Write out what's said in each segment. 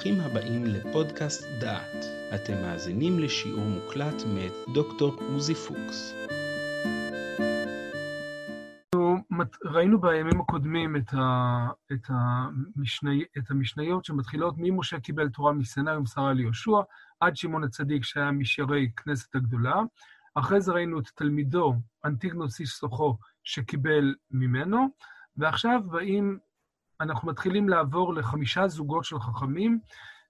ברוכים הבאים לפודקאסט דעת. אתם מאזינים לשיעור מוקלט מאת דוקטור עוזי פוקס. ראינו בימים הקודמים את, ה, את, המשני, את המשניות שמתחילות ממשה קיבל תורה מסיני ומסרה ליהושע, עד שמעון הצדיק שהיה משיירי כנסת הגדולה. אחרי זה ראינו את תלמידו, אנטיגנוס איש סוחו, שקיבל ממנו, ועכשיו באים אנחנו מתחילים לעבור לחמישה זוגות של חכמים,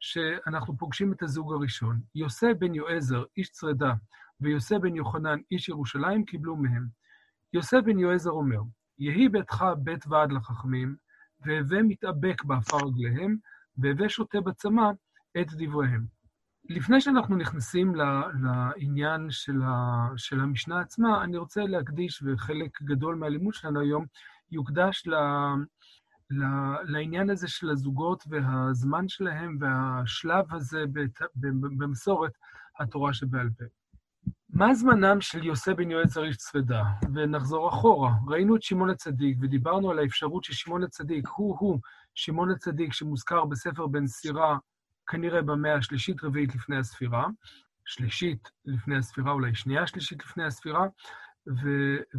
שאנחנו פוגשים את הזוג הראשון. יוסף בן יועזר, איש צרדה, ויוסף בן יוחנן, איש ירושלים, קיבלו מהם. יוסף בן יועזר אומר, יהי ביתך בית ועד לחכמים, והווה מתאבק בעפר רגליהם, והווה שותה בצמא את דבריהם. לפני שאנחנו נכנסים לעניין של, של המשנה עצמה, אני רוצה להקדיש, וחלק גדול מהלימוד שלנו היום יוקדש לעניין הזה של הזוגות והזמן שלהם והשלב הזה במסורת התורה שבעל פה. מה זמנם של יוסף בן יועץ איש צפדה? ונחזור אחורה. ראינו את שמעון הצדיק ודיברנו על האפשרות ששמעון הצדיק הוא-הוא שמעון הצדיק שמוזכר בספר בן סירה כנראה במאה השלישית-רביעית לפני הספירה, שלישית לפני הספירה, אולי שנייה שלישית לפני הספירה,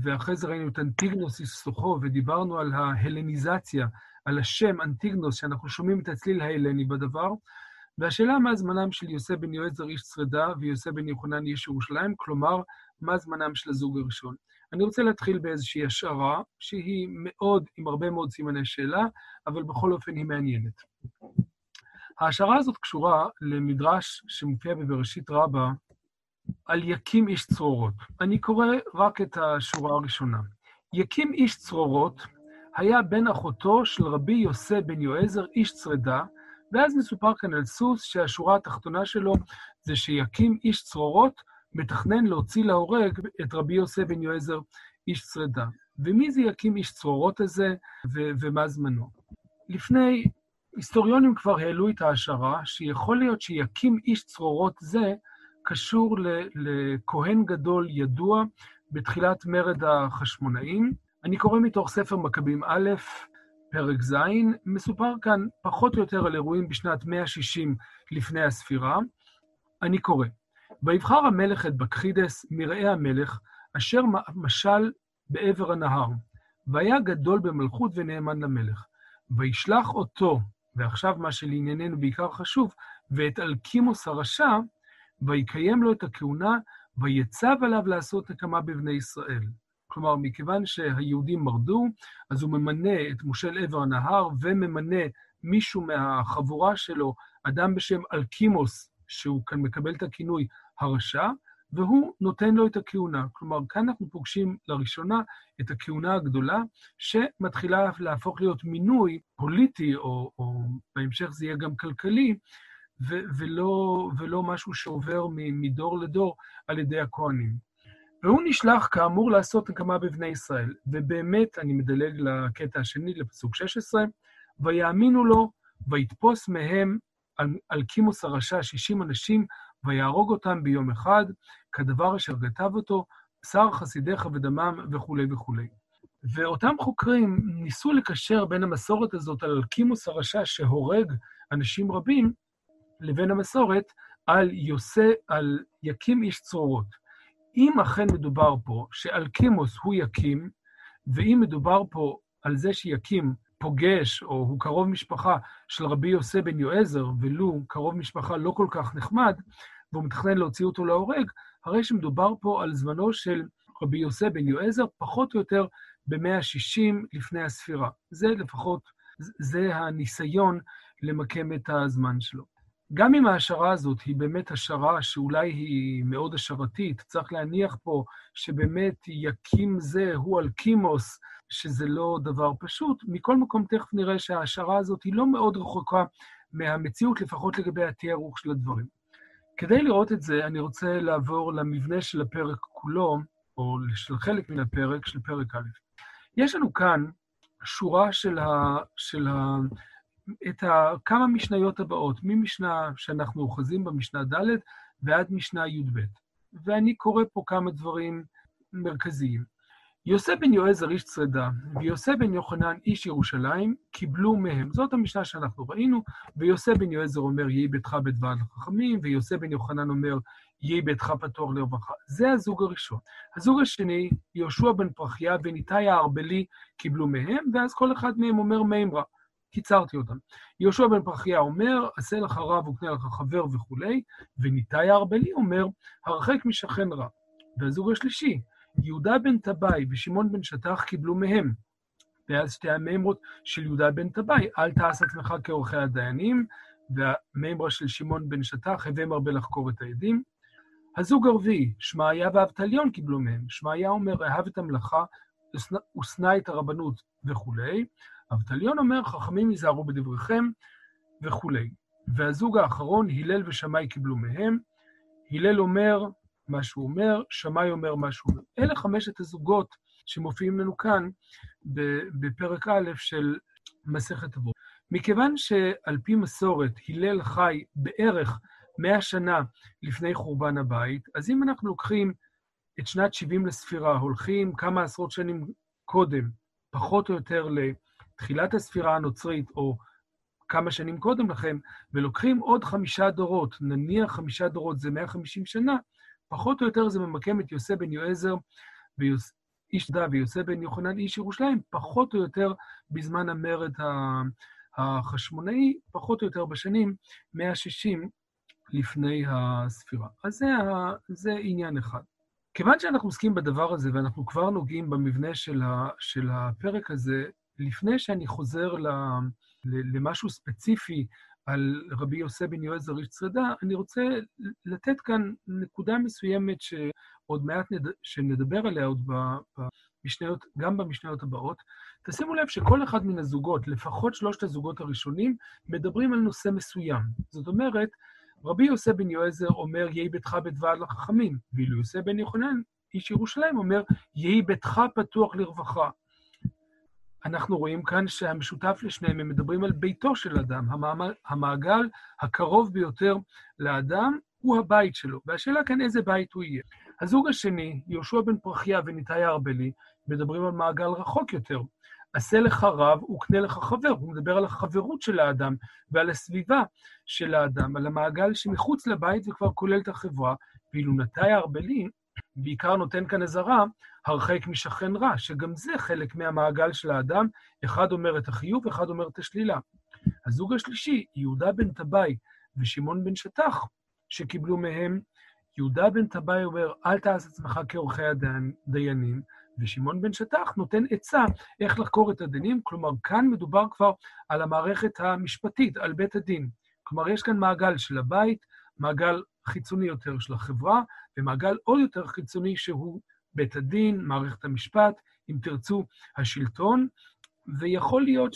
ואחרי זה ראינו את אנטיגנוס איסוכו, ודיברנו על ההלניזציה, על השם אנטיגנוס, שאנחנו שומעים את הצליל ההלני בדבר, והשאלה מה זמנם של יוסף בן יועזר איש צרדה ויוסף בן יוחנן איש ירושלים, כלומר, מה זמנם של הזוג הראשון. אני רוצה להתחיל באיזושהי השערה, שהיא מאוד, עם הרבה מאוד סימני שאלה, אבל בכל אופן היא מעניינת. ההשערה הזאת קשורה למדרש שמופיע בבראשית רבה, על יקים איש צרורות. אני קורא רק את השורה הראשונה. יקים איש צרורות היה בן אחותו של רבי יוסף בן יועזר, איש צרדה, ואז מסופר כאן על סוס שהשורה התחתונה שלו זה שיקים איש צרורות, מתכנן להוציא להורג את רבי יוסף בן יועזר, איש צרדה. ומי זה יקים איש צרורות הזה, ו- ומה זמנו? לפני, היסטוריונים כבר העלו את ההשערה שיכול להיות שיקים איש צרורות זה קשור לכהן גדול ידוע בתחילת מרד החשמונאים. אני קורא מתוך ספר מכבים א', פרק ז', מסופר כאן פחות או יותר על אירועים בשנת 160 לפני הספירה. אני קורא: ויבחר המלך את בקחידס מרעי המלך, אשר משל בעבר הנהר, והיה גדול במלכות ונאמן למלך. וישלח אותו, ועכשיו מה שלענייננו בעיקר חשוב, ואת אלקימוס הרשע, ויקיים לו את הכהונה, ויצב עליו לעשות נקמה בבני ישראל. כלומר, מכיוון שהיהודים מרדו, אז הוא ממנה את מושל עבר הנהר וממנה מישהו מהחבורה שלו, אדם בשם אלקימוס, שהוא כאן מקבל את הכינוי הרשע, והוא נותן לו את הכהונה. כלומר, כאן אנחנו פוגשים לראשונה את הכהונה הגדולה, שמתחילה להפוך להיות מינוי פוליטי, או, או בהמשך זה יהיה גם כלכלי, ולא, ולא משהו שעובר מדור לדור על ידי הכהנים. והוא נשלח כאמור לעשות נקמה בבני ישראל. ובאמת, אני מדלג לקטע השני, לפסוק 16, ויאמינו לו, ויתפוס מהם על, על קימוס הרשע 60 אנשים, ויהרוג אותם ביום אחד, כדבר אשר כתב אותו, שר חסידיך ודמם וכולי וכולי. ואותם חוקרים ניסו לקשר בין המסורת הזאת על אלקימוס הרשע שהורג אנשים רבים, לבין המסורת על יוסי, על יקים איש צרורות. אם אכן מדובר פה שאלקימוס הוא יקים, ואם מדובר פה על זה שיקים פוגש, או הוא קרוב משפחה של רבי יוסף בן יועזר, ולו קרוב משפחה לא כל כך נחמד, והוא מתכנן להוציא אותו להורג, הרי שמדובר פה על זמנו של רבי יוסף בן יועזר, פחות או יותר ב-160 לפני הספירה. זה לפחות, זה הניסיון למקם את הזמן שלו. גם אם ההשערה הזאת היא באמת השערה שאולי היא מאוד השערתית, צריך להניח פה שבאמת יקים זה הוא אלקימוס, שזה לא דבר פשוט. מכל מקום, תכף נראה שההשערה הזאת היא לא מאוד רחוקה מהמציאות, לפחות לגבי התיארוך של הדברים. כדי לראות את זה, אני רוצה לעבור למבנה של הפרק כולו, או של חלק מן הפרק, של פרק א'. יש לנו כאן שורה של, ה, של ה, את כמה משניות הבאות, ממשנה שאנחנו אוחזים במשנה ד' ועד משנה י"ב. ואני קורא פה כמה דברים מרכזיים. יוסף בן יועזר איש צרדה, ויוסף בן יוחנן איש ירושלים, קיבלו מהם. זאת המשנה שאנחנו ראינו, ויוסף בן יועזר אומר, יהי ביתך בדבר לחכמים, ויוסף בן יוחנן אומר, יהי ביתך פתוח לרווחה. זה הזוג הראשון. הזוג השני, יהושע בן פרחיה וניתאי הארבלי קיבלו מהם, ואז כל אחד מהם אומר מימרה. קיצרתי אותם. יהושע בן פרחיה אומר, עשה לך רב וקנה לך חבר וכולי, וניתאי הארבלי אומר, הרחק משכן רע. והזוג השלישי, יהודה בן טבעי ושמעון בן שטח קיבלו מהם. ואז שתי המימרות של יהודה בן טבעי, אל תעש עצמך כעורכי הדיינים, והמימרה של שמעון בן שטח, הווה מרבה לחקור את העדים. הזוג הרביעי, שמעיה ואבטליון קיבלו מהם. שמעיה אומר, אהב את המלאכה, ושנא את הרבנות וכולי. אבטליון אומר, חכמים ייזהרו בדבריכם וכולי. והזוג האחרון, הלל ושמאי קיבלו מהם. הלל אומר מה שהוא אומר, שמאי אומר מה שהוא אומר. אלה חמשת הזוגות שמופיעים לנו כאן בפרק א' של מסכת אבות. מכיוון שעל פי מסורת הלל חי בערך מאה שנה לפני חורבן הבית, אז אם אנחנו לוקחים את שנת 70 לספירה, הולכים כמה עשרות שנים קודם, פחות או יותר לתחילת הספירה הנוצרית, או כמה שנים קודם לכן, ולוקחים עוד חמישה דורות, נניח חמישה דורות זה 150 שנה, פחות או יותר זה ממקם את יוסף בן יועזר, ויוס... איש דה ויוסף בן יוחנן איש ירושלים, פחות או יותר בזמן המרד החשמונאי, פחות או יותר בשנים 160 לפני הספירה. אז זה, זה עניין אחד. כיוון שאנחנו עוסקים בדבר הזה, ואנחנו כבר נוגעים במבנה של, ה, של הפרק הזה, לפני שאני חוזר למשהו ספציפי על רבי יוסף בן יועזר איש צרדה, אני רוצה לתת כאן נקודה מסוימת שעוד מעט נד... שנדבר עליה עוד במשניות, גם במשניות הבאות. תשימו לב שכל אחד מן הזוגות, לפחות שלושת הזוגות הראשונים, מדברים על נושא מסוים. זאת אומרת, רבי יוסף בן יועזר אומר, יהי ביתך בדבר לחכמים, ואילו יוסף בן יוחנן, איש ירושלים, אומר, יהי ביתך פתוח לרווחה. אנחנו רואים כאן שהמשותף לשניהם, הם מדברים על ביתו של אדם, המעגל הקרוב ביותר לאדם הוא הבית שלו, והשאלה כאן איזה בית הוא יהיה. הזוג השני, יהושע בן פרחיה וניתאי הארבלי, מדברים על מעגל רחוק יותר. עשה לך רב וקנה לך חבר. הוא מדבר על החברות של האדם ועל הסביבה של האדם, על המעגל שמחוץ לבית וכבר כולל את החברה, ואילו נתאי הארבלי בעיקר נותן כאן אזהרה, הרחק משכן רע, שגם זה חלק מהמעגל של האדם, אחד אומר את החיוב, אחד אומר את השלילה. הזוג השלישי, יהודה בן טבעי ושמעון בן שטח, שקיבלו מהם, יהודה בן טבעי אומר, אל תעש עצמך כעורכי הדיינים, ושמעון בן שטח נותן עצה איך לחקור את הדיינים, כלומר, כאן מדובר כבר על המערכת המשפטית, על בית הדין. כלומר, יש כאן מעגל של הבית, מעגל חיצוני יותר של החברה, ומעגל עוד יותר חיצוני שהוא בית הדין, מערכת המשפט, אם תרצו, השלטון, ויכול להיות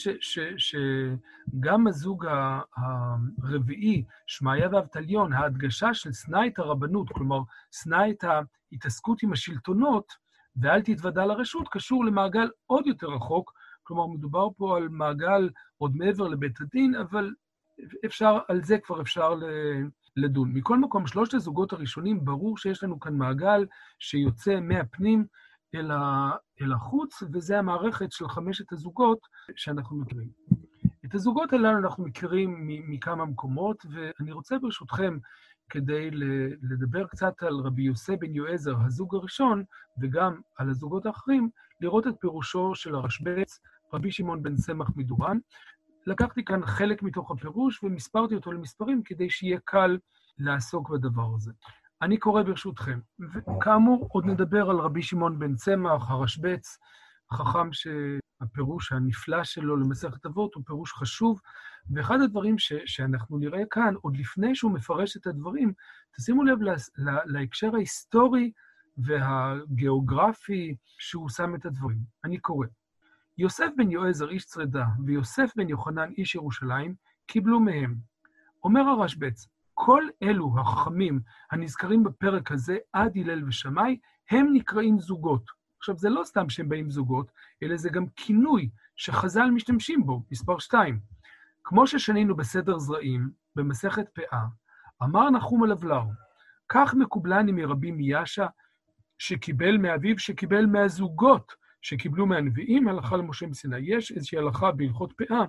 שגם הזוג הרביעי, שמעיה ואבטליון, ההדגשה של שנא את הרבנות, כלומר, שנא את ההתעסקות עם השלטונות, ואל תתוודע לרשות, קשור למעגל עוד יותר רחוק, כלומר, מדובר פה על מעגל עוד מעבר לבית הדין, אבל אפשר, על זה כבר אפשר לדון. מכל מקום, שלושת הזוגות הראשונים, ברור שיש לנו כאן מעגל שיוצא מהפנים אל, ה, אל החוץ, וזה המערכת של חמשת הזוגות שאנחנו מכירים. את הזוגות הללו אנחנו מכירים מכמה מקומות, ואני רוצה ברשותכם, כדי לדבר קצת על רבי יוסף בן יועזר, הזוג הראשון, וגם על הזוגות האחרים, לראות את פירושו של הרשב"ץ, רבי שמעון בן סמך מדורן, לקחתי כאן חלק מתוך הפירוש ומספרתי אותו למספרים כדי שיהיה קל לעסוק בדבר הזה. אני קורא ברשותכם, וכאמור, עוד נדבר על רבי שמעון בן צמח, הרשב"ץ, חכם שהפירוש הנפלא שלו למסכת אבות הוא פירוש חשוב, ואחד הדברים ש, שאנחנו נראה כאן, עוד לפני שהוא מפרש את הדברים, תשימו לב לה, לה, להקשר ההיסטורי והגיאוגרפי שהוא שם את הדברים. אני קורא. יוסף בן יועזר איש צרדה ויוסף בן יוחנן איש ירושלים קיבלו מהם. אומר הרשב"ץ, כל אלו החכמים הנזכרים בפרק הזה עד הלל ושמאי, הם נקראים זוגות. עכשיו, זה לא סתם שהם באים זוגות, אלא זה גם כינוי שחז"ל משתמשים בו, מספר 2. כמו ששנינו בסדר זרעים, במסכת פאה, אמר נחום הלבלר, כך מקובלני מרבי מיאשה, שקיבל מאביו, שקיבל מהזוגות שקיבלו מהנביאים, הלכה למשה מסיני. יש איזושהי הלכה בהלכות פאה,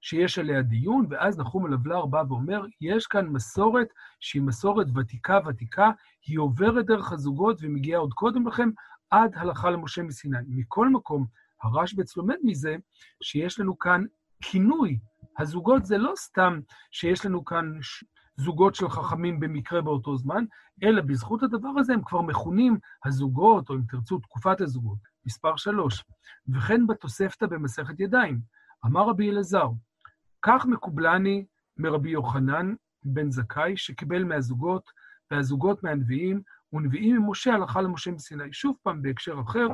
שיש עליה דיון, ואז נחום הלבלר בא ואומר, יש כאן מסורת שהיא מסורת ותיקה ותיקה, היא עוברת דרך הזוגות ומגיעה עוד קודם לכן עד הלכה למשה מסיני. מכל מקום, הרשב"ץ לומד מזה שיש לנו כאן כינוי. הזוגות זה לא סתם שיש לנו כאן זוגות של חכמים במקרה באותו זמן, אלא בזכות הדבר הזה הם כבר מכונים הזוגות, או אם תרצו, תקופת הזוגות. מספר שלוש, וכן בתוספתא במסכת ידיים. אמר רבי אלעזר, כך מקובלני מרבי יוחנן בן זכאי, שקיבל מהזוגות, והזוגות מהנביאים, ונביאים ממשה הלכה למשה מסיני. שוב פעם, בהקשר אחר,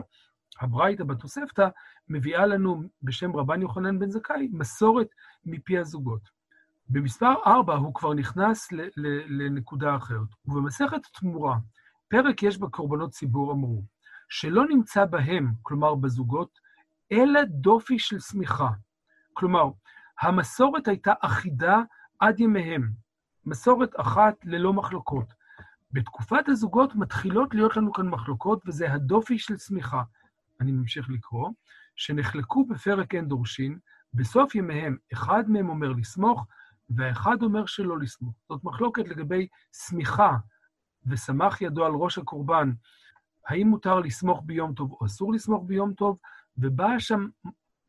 הברייתא בתוספתא מביאה לנו בשם רבן יוחנן בן זכאי מסורת מפי הזוגות. במספר 4 הוא כבר נכנס לנקודה אחרת. ובמסכת תמורה, פרק יש בה קורבנות ציבור אמרו, שלא נמצא בהם, כלומר בזוגות, אלא דופי של שמיכה. כלומר, המסורת הייתה אחידה עד ימיהם, מסורת אחת ללא מחלוקות. בתקופת הזוגות מתחילות להיות לנו כאן מחלוקות, וזה הדופי של שמיכה. אני ממשיך לקרוא, שנחלקו בפרק אין דורשין, בסוף ימיהם אחד מהם אומר לסמוך, והאחד אומר שלא לסמוך. זאת מחלוקת לגבי סמיכה, וסמך ידו על ראש הקורבן, האם מותר לסמוך ביום טוב או אסור לסמוך ביום טוב, ובאה שם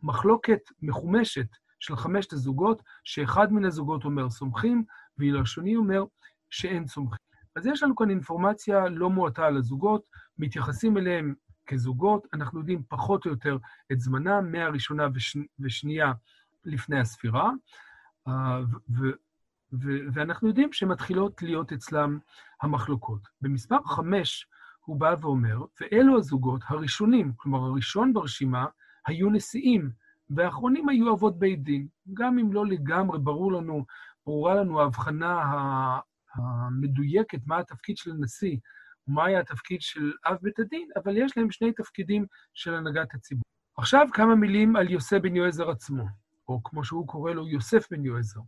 מחלוקת מחומשת של חמשת הזוגות, שאחד מן הזוגות אומר סומכים, ואילו השני אומר שאין סומכים. אז יש לנו כאן אינפורמציה לא מועטה על הזוגות, מתייחסים אליהם כזוגות, אנחנו יודעים פחות או יותר את זמנם, מהראשונה וש... ושנייה לפני הספירה, אה, ו... ו... ואנחנו יודעים שמתחילות להיות אצלם המחלוקות. במספר חמש הוא בא ואומר, ואלו הזוגות הראשונים, כלומר הראשון ברשימה, היו נשיאים, והאחרונים היו אבות בית דין. גם אם לא לגמרי ברור לנו, ברורה לנו ההבחנה המדויקת מה התפקיד של נשיא ומה היה התפקיד של אב בית הדין, אבל יש להם שני תפקידים של הנהגת הציבור. עכשיו כמה מילים על יוסף בן יועזר עצמו, או כמו שהוא קורא לו, יוסף בן יועזר.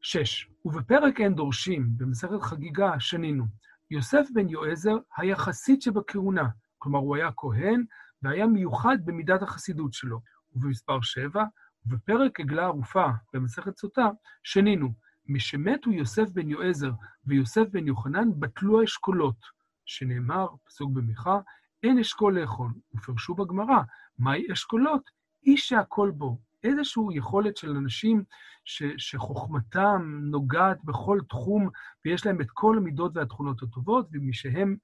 שש, ובפרק אין דורשים, במסכת חגיגה, שנינו, יוסף בן יועזר היה חסיד שבכהונה, כלומר הוא היה כהן והיה מיוחד במידת החסידות שלו. ובמספר 7, ובפרק עגלה ערופה במסכת סוטה, שנינו, משמתו יוסף בן יועזר ויוסף בן יוחנן, בטלו האשכולות, שנאמר, פסוק במיכה, אין אשכול לאכול. ופרשו בגמרא, מהי אשכולות? איש שהכל בו. איזושהי יכולת של אנשים ש, שחוכמתם נוגעת בכל תחום, ויש להם את כל המידות והתכונות הטובות, ומשהם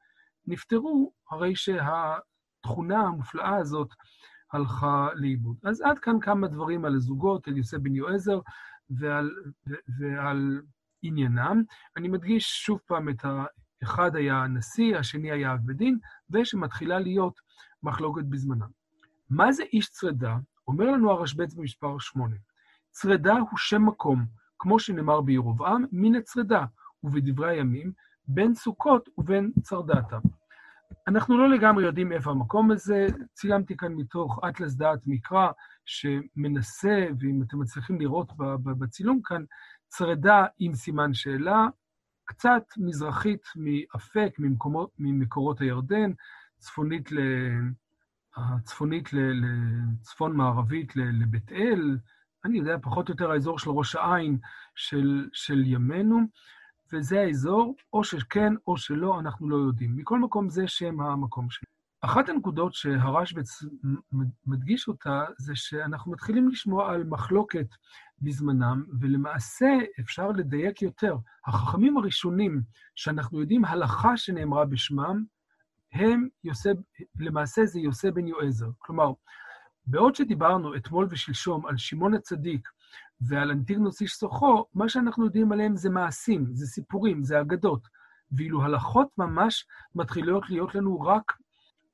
נפטרו, הרי שהתכונה המופלאה הזאת הלכה לאיבוד. אז עד כאן כמה דברים על הזוגות, על יוסף בן יועזר ועל, ועל עניינם. אני מדגיש שוב פעם את ה... אחד היה הנשיא, השני היה אב בדין, ושמתחילה להיות מחלוקת בזמנם. מה זה איש צרדה? אומר לנו הרשב"ץ במספר 8, צרדה הוא שם מקום, כמו שנאמר בירובעם, מן הצרדה, ובדברי הימים, בין סוכות ובין צרדתה. אנחנו לא לגמרי יודעים איפה המקום הזה, צילמתי כאן מתוך אטלס דעת מקרא, שמנסה, ואם אתם מצליחים לראות בצילום כאן, צרדה עם סימן שאלה, קצת מזרחית מאפק, ממקורות הירדן, צפונית ל... הצפונית לצפון מערבית לבית אל, אני יודע, פחות או יותר האזור של ראש העין של, של ימינו, וזה האזור, או שכן או שלא, אנחנו לא יודעים. מכל מקום זה שם המקום שלי. אחת הנקודות שהרשב"ץ מדגיש אותה, זה שאנחנו מתחילים לשמוע על מחלוקת בזמנם, ולמעשה אפשר לדייק יותר. החכמים הראשונים שאנחנו יודעים הלכה שנאמרה בשמם, הם יוסף, למעשה זה יוסף בן יועזר. כלומר, בעוד שדיברנו אתמול ושלשום על שמעון הצדיק ועל אנטיגנוס איש סוחו, מה שאנחנו יודעים עליהם זה מעשים, זה סיפורים, זה אגדות. ואילו הלכות ממש מתחילות להיות לנו רק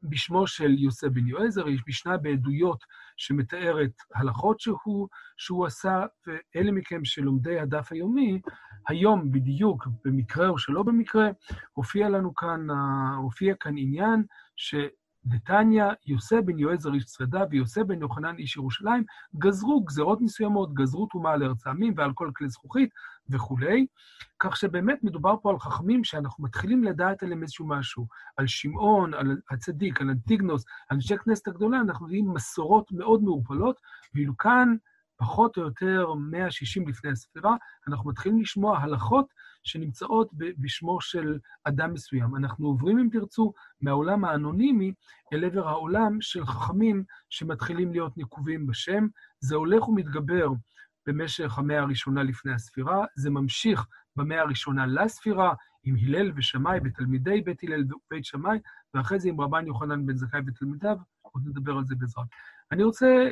בשמו של יוסף בן יועזר, יש משנה בעדויות שמתארת הלכות שהוא, שהוא עשה, ואלה מכם שלומדי הדף היומי, היום בדיוק, במקרה או שלא במקרה, הופיע לנו כאן, הופיע כאן עניין ש... דתניא, יוסי בן יועזר איש צרדה ויוסי בן יוחנן איש ירושלים, גזרו גזרות מסוימות, גזרו טומאה על ארץ העמים ועל כל כלי זכוכית וכולי, כך שבאמת מדובר פה על חכמים שאנחנו מתחילים לדעת עליהם איזשהו משהו, על שמעון, על הצדיק, על אנטיגנוס, על אנשי כנסת הגדולה, אנחנו רואים מסורות מאוד מעורפלות, ואילו כאן, פחות או יותר 160 לפני הספירה, אנחנו מתחילים לשמוע הלכות שנמצאות בשמו של אדם מסוים. אנחנו עוברים, אם תרצו, מהעולם האנונימי אל עבר העולם של חכמים שמתחילים להיות נקובים בשם. זה הולך ומתגבר במשך המאה הראשונה לפני הספירה, זה ממשיך במאה הראשונה לספירה, עם הלל ושמאי ותלמידי בית הלל ובית שמאי, ואחרי זה עם רבן יוחנן בן זכאי ותלמידיו, עוד נדבר על זה בעזרת. אני רוצה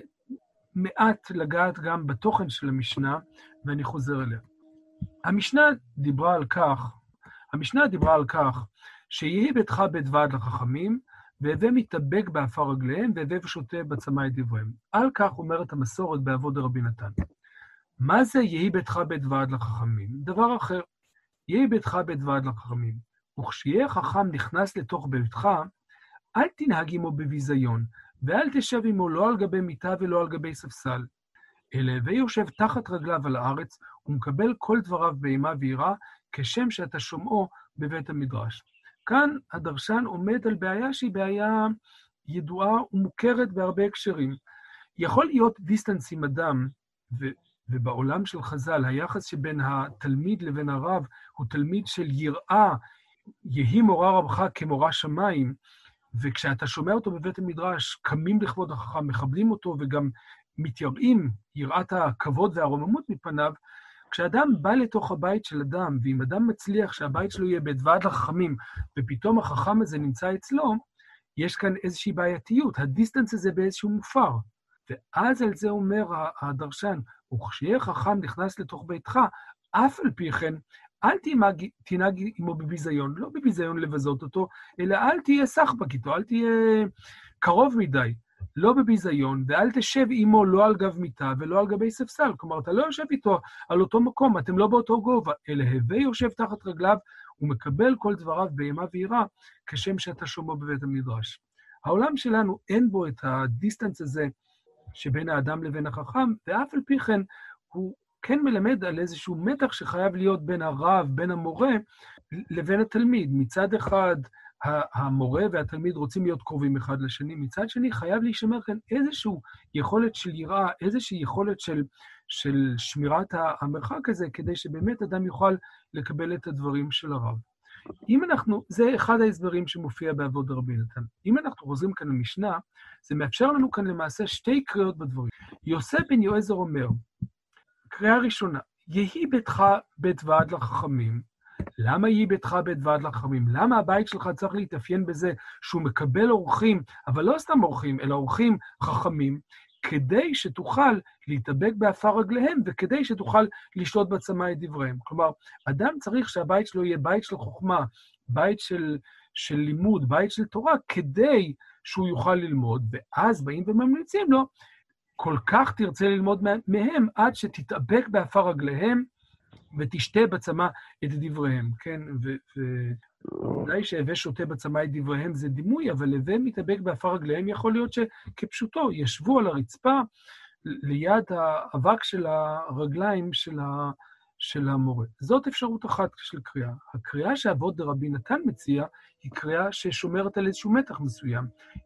מעט לגעת גם בתוכן של המשנה, ואני חוזר אליה. המשנה דיברה על כך, המשנה דיברה על כך שיהי ביתך בית ועד לחכמים, והווה מתאבק בעפר רגליהם, והווה ושותה בצמא את דבריהם. על כך אומרת המסורת באבות דרבי נתן. מה זה יהי ביתך בית ועד לחכמים? דבר אחר. יהי ביתך בית ועד לחכמים. וכשיהיה חכם נכנס לתוך ביתך, אל תנהג עמו בביזיון, ואל תשב עמו לא על גבי מיטה ולא על גבי ספסל, אלא הווה יושב תחת רגליו על הארץ, ומקבל כל דבריו באימה ויראה, כשם שאתה שומעו בבית המדרש. כאן הדרשן עומד על בעיה שהיא בעיה ידועה ומוכרת בהרבה הקשרים. יכול להיות דיסטנס עם אדם, ו- ובעולם של חז"ל, היחס שבין התלמיד לבין הרב הוא תלמיד של יראה, יהי מורה רבך כמורה שמיים, וכשאתה שומע אותו בבית המדרש, קמים לכבוד החכם, מכבדים אותו וגם מתייראים, יראת הכבוד והרוממות מפניו, כשאדם בא לתוך הבית של אדם, ואם אדם מצליח שהבית שלו יהיה בית ועד לחכמים, ופתאום החכם הזה נמצא אצלו, יש כאן איזושהי בעייתיות, הדיסטנס הזה באיזשהו מופר. ואז על זה אומר הדרשן, וכשיהיה חכם נכנס לתוך ביתך, אף על פי כן, אל תנהג, עמו בביזיון, לא בביזיון לבזות אותו, אלא אל תהיה סחבק איתו, אל תהיה קרוב מדי. לא בביזיון, ואל תשב עמו לא על גב מיטה ולא על גבי ספסל. כלומר, אתה לא יושב איתו על אותו מקום, אתם לא באותו גובה, אלא הווה יושב תחת רגליו ומקבל כל דבריו באימה ויראה, כשם שאתה שומע בבית המדרש. העולם שלנו אין בו את הדיסטנס הזה שבין האדם לבין החכם, ואף על פי כן הוא כן מלמד על איזשהו מתח שחייב להיות בין הרב, בין המורה, לבין התלמיד. מצד אחד, המורה והתלמיד רוצים להיות קרובים אחד לשני, מצד שני חייב להישמר כאן איזושהי יכולת של יראה, איזושהי יכולת של, של שמירת המרחק הזה, כדי שבאמת אדם יוכל לקבל את הדברים של הרב. אם אנחנו, זה אחד ההסברים שמופיע בעבוד רבי נתן. אם אנחנו חוזרים כאן למשנה, זה מאפשר לנו כאן למעשה שתי קריאות בדברים. יוסי בן יועזר אומר, קריאה ראשונה, יהי ביתך בית ועד לחכמים, למה יהי ביתך בית ועד לחכמים? למה הבית שלך צריך להתאפיין בזה שהוא מקבל אורחים, אבל לא סתם אורחים, אלא אורחים חכמים, כדי שתוכל להתאבק באפר רגליהם וכדי שתוכל לשתות בצמא את דבריהם. כלומר, אדם צריך שהבית שלו יהיה בית של חוכמה, בית של, של לימוד, בית של תורה, כדי שהוא יוכל ללמוד, ואז באים וממליצים לו, כל כך תרצה ללמוד מהם עד שתתאבק באפר רגליהם ותשתה בצמא את דבריהם, כן? וודאי שהווה שותה בצמא את דבריהם זה דימוי, אבל הווה מתאבק באפר רגליהם יכול להיות שכפשוטו, ישבו על הרצפה ליד האבק של הרגליים של, ה, של המורה. זאת אפשרות אחת של קריאה. הקריאה שאבות דרבי נתן מציע היא קריאה ששומרת על איזשהו מתח מסוים.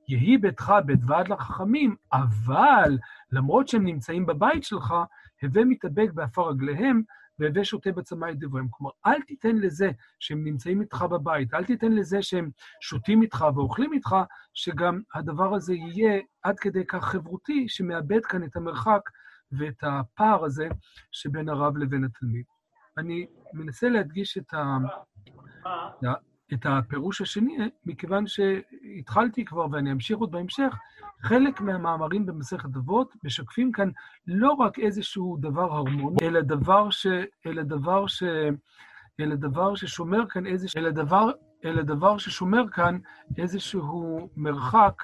יהי ביתך בית ועד לחכמים, אבל למרות שהם נמצאים בבית שלך, הווה מתאבק באפר רגליהם, והווה שותה בצמא את דבריהם. כלומר, אל תיתן לזה שהם נמצאים איתך בבית, אל תיתן לזה שהם שותים איתך ואוכלים איתך, שגם הדבר הזה יהיה עד כדי כך חברותי, שמאבד כאן את המרחק ואת הפער הזה שבין הרב לבין התלמיד. אני מנסה להדגיש את, ה... את הפירוש השני, מכיוון שהתחלתי כבר ואני אמשיך עוד בהמשך, חלק מהמאמרים במסכת אבות משקפים כאן לא רק איזשהו דבר הרמוני, אלא דבר, ש, אלא דבר, ש, אלא דבר ששומר כאן איזשהו, אלא דבר, אלא דבר ששומר כאן איזשהו מרחק,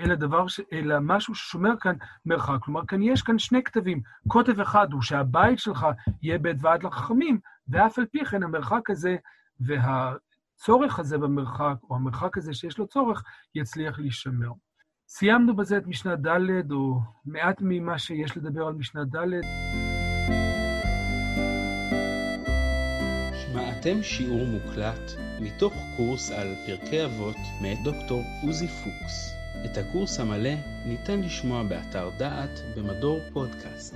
אלא דבר, ש, אלא משהו ששומר כאן מרחק. כלומר, כאן יש כאן שני כתבים. כותב אחד הוא שהבית שלך יהיה בית ועד לחכמים, ואף על פי כן המרחק הזה וה... הצורך הזה במרחק, או המרחק הזה שיש לו צורך, יצליח להישמר. סיימנו בזה את משנה ד', או מעט ממה שיש לדבר על משנה ד'. שמעתם שיעור מוקלט מתוך קורס על פרקי אבות מאת דוקטור עוזי פוקס. את הקורס המלא ניתן לשמוע באתר דעת במדור פודקאסט.